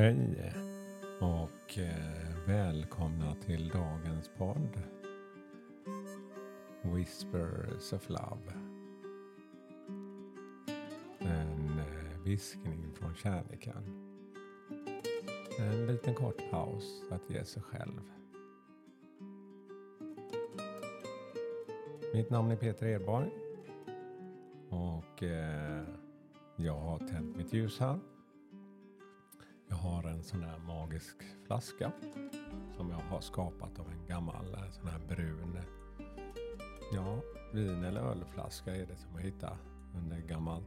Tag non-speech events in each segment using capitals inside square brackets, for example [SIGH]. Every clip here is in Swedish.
Hej och eh, välkomna till dagens podd. Whispers of Love. En eh, viskning från kärleken. En liten kort paus att ge sig själv. Mitt namn är Peter Edborg och eh, jag har tänt mitt ljus här. Jag har en sån här magisk flaska som jag har skapat av en gammal eh, sån här brun ja, vin eller ölflaska är det som jag hittade under ett gammalt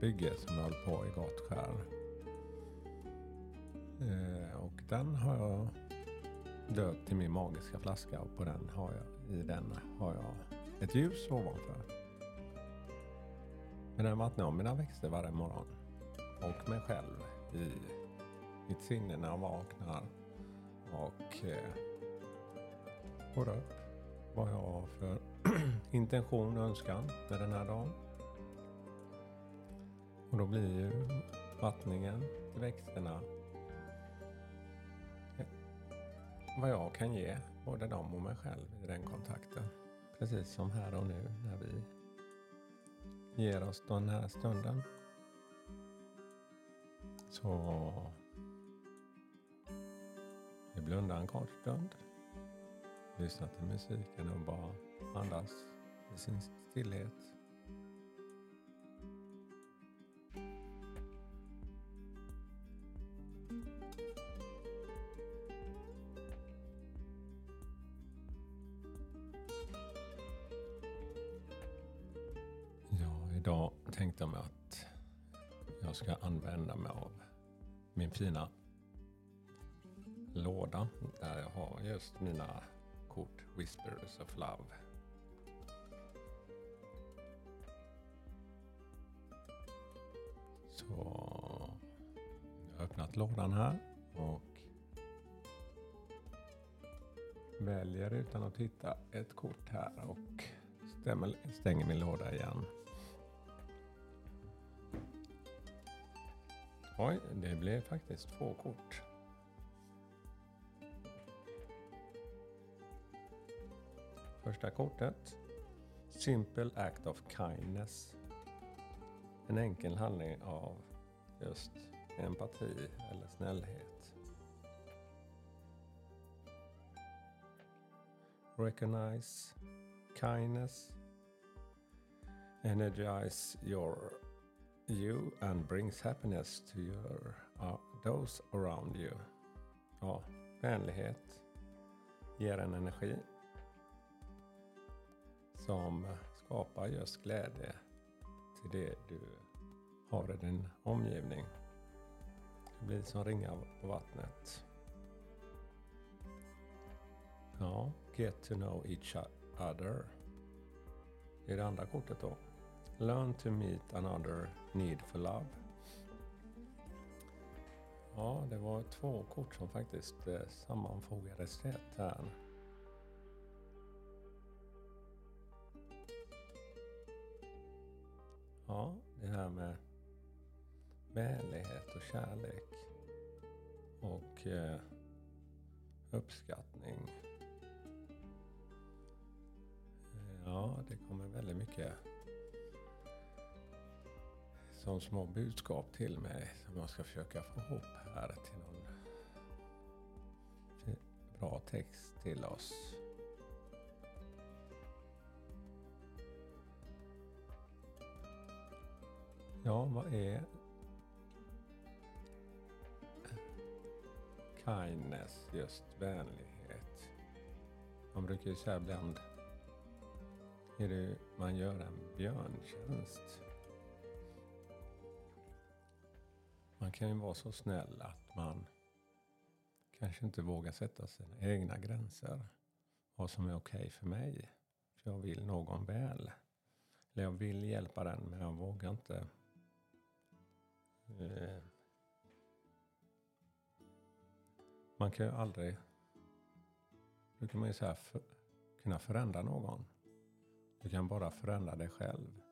bygge som jag höll på i Gottskär. Eh, och den har jag döpt till min magiska flaska och på den har jag, i den har jag ett ljus ovanför. Med den vattnar jag mina växter varje morgon. Och mig själv i mitt sinne när jag vaknar. Och eh, upp vad jag har för [CLEARS THROAT] intention och önskan med den här dagen. Och då blir ju vattningen till växterna eh, vad jag kan ge både dem och mig själv i den kontakten. Precis som här och nu när vi ger oss den här stunden. Så vi blundar en kort stund. Lyssnar till musiken och bara andas i sin stillhet. Ja, idag tänkte jag mig att jag ska använda mig av min fina låda där jag har just mina kort Whispers of Love. Så jag har öppnat lådan här och väljer utan att titta ett kort här och stämmer, stänger min låda igen. Oj, det blev faktiskt två kort. Första kortet. Simple act of kindness. En enkel handling av just empati eller snällhet. Recognize kindness. Energize your you and brings happiness to your, uh, those around you. Ja, vänlighet ger en energi som skapar just glädje till det du har i din omgivning. Det blir som ringar på vattnet. Ja, get to know each other. Det är det andra kortet då. Learn to meet another need for love. Ja, det var två kort som faktiskt eh, sammanfogades rätt här. Ja, det här med vänlighet och kärlek och eh, uppskattning. Eh, ja, det kommer väldigt mycket som små budskap till mig som jag ska försöka få ihop här till någon bra text till oss. Ja, vad är kindness, just vänlighet? Man brukar ju säga ibland är det man gör en björntjänst. Man kan ju vara så snäll att man kanske inte vågar sätta sina egna gränser. Vad som är okej okay för mig. För jag vill någon väl. Eller jag vill hjälpa den men jag vågar inte Eh, man kan ju aldrig, brukar man ju säga, för, kunna förändra någon. Du kan bara förändra dig själv.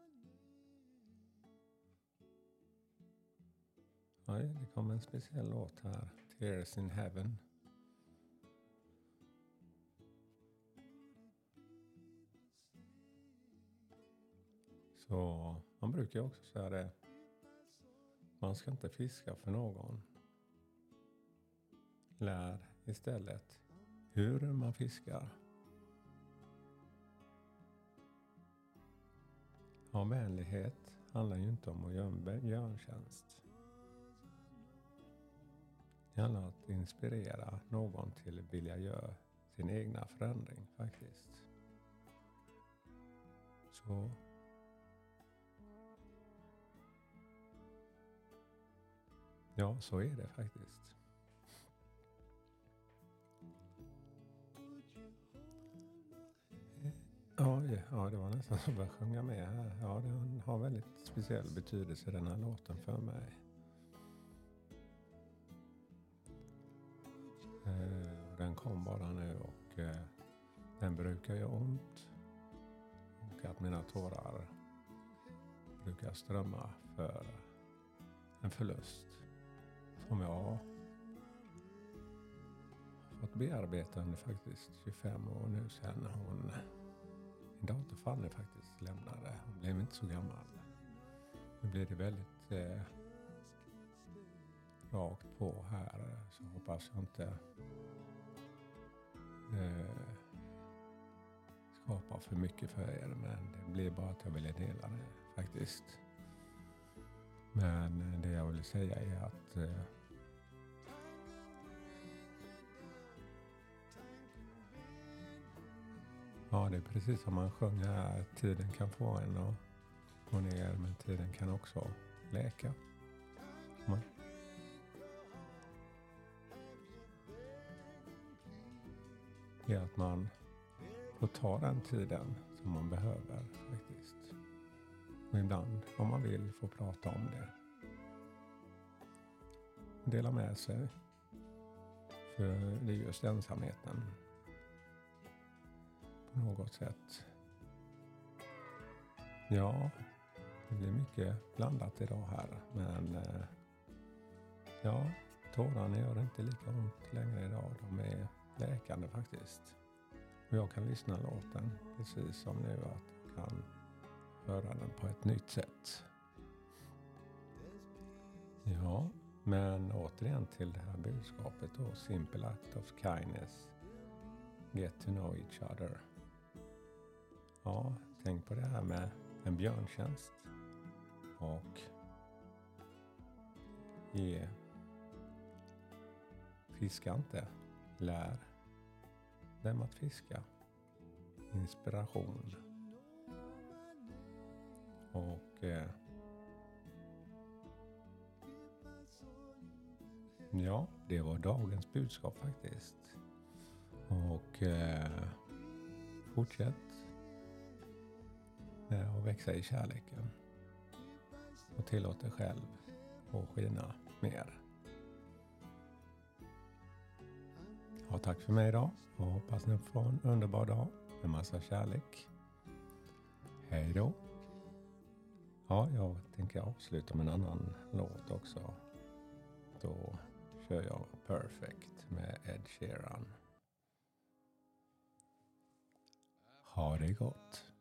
det kom en speciell låt här. Tears in Heaven. Så man brukar ju också säga det. Man ska inte fiska för någon. Lär istället hur man fiskar. Ja, vänlighet handlar ju inte om att göra en björntjänst. Det handlar om att inspirera någon till att vilja göra sin egna förändring faktiskt. Så Ja, så är det faktiskt. Ja, ja, det var nästan som att sjunga med här. Ja, den har väldigt speciell betydelse den här låten för mig. Eh, den kom bara nu och eh, den brukar göra ont. Och att mina tårar brukar strömma för en förlust som jag har fått bearbeta under faktiskt 25 år nu sedan hon, min dotter Fanny faktiskt lämnade. Hon blev inte så gammal. Nu blir det väldigt eh, rakt på här så hoppas jag inte eh, skapar för mycket för er men det blir bara att jag ville dela det faktiskt. Men det jag vill säga är att eh, Ja, det är precis som man sjunger här. Tiden kan få en att gå ner, men tiden kan också läka. Man. Det är att man får ta den tiden som man behöver faktiskt. Och ibland, om man vill, få prata om det. Dela med sig. För det är just ensamheten på något sätt. Ja, det blir mycket blandat idag här. Men eh, ja, tårarna gör inte lika ont längre idag. De är läkande faktiskt. Och jag kan lyssna låten precis som nu att jag kan höra den på ett nytt sätt. Ja, men återigen till det här budskapet då. Simple act of kindness. Get to know each other. Ja, tänk på det här med en björntjänst. Och ge Fiska inte. Lär dem att fiska. Inspiration. Och eh, ja, det var dagens budskap faktiskt. Och eh, fortsätt eh, och växa i kärleken. Och tillåt dig själv att skina mer. Ja, tack för mig idag och hoppas ni får en underbar dag med massa kärlek. Hej då! Ja, jag tänker avsluta med en annan låt också. Då kör jag Perfect med Ed Sheeran. Ha det gott!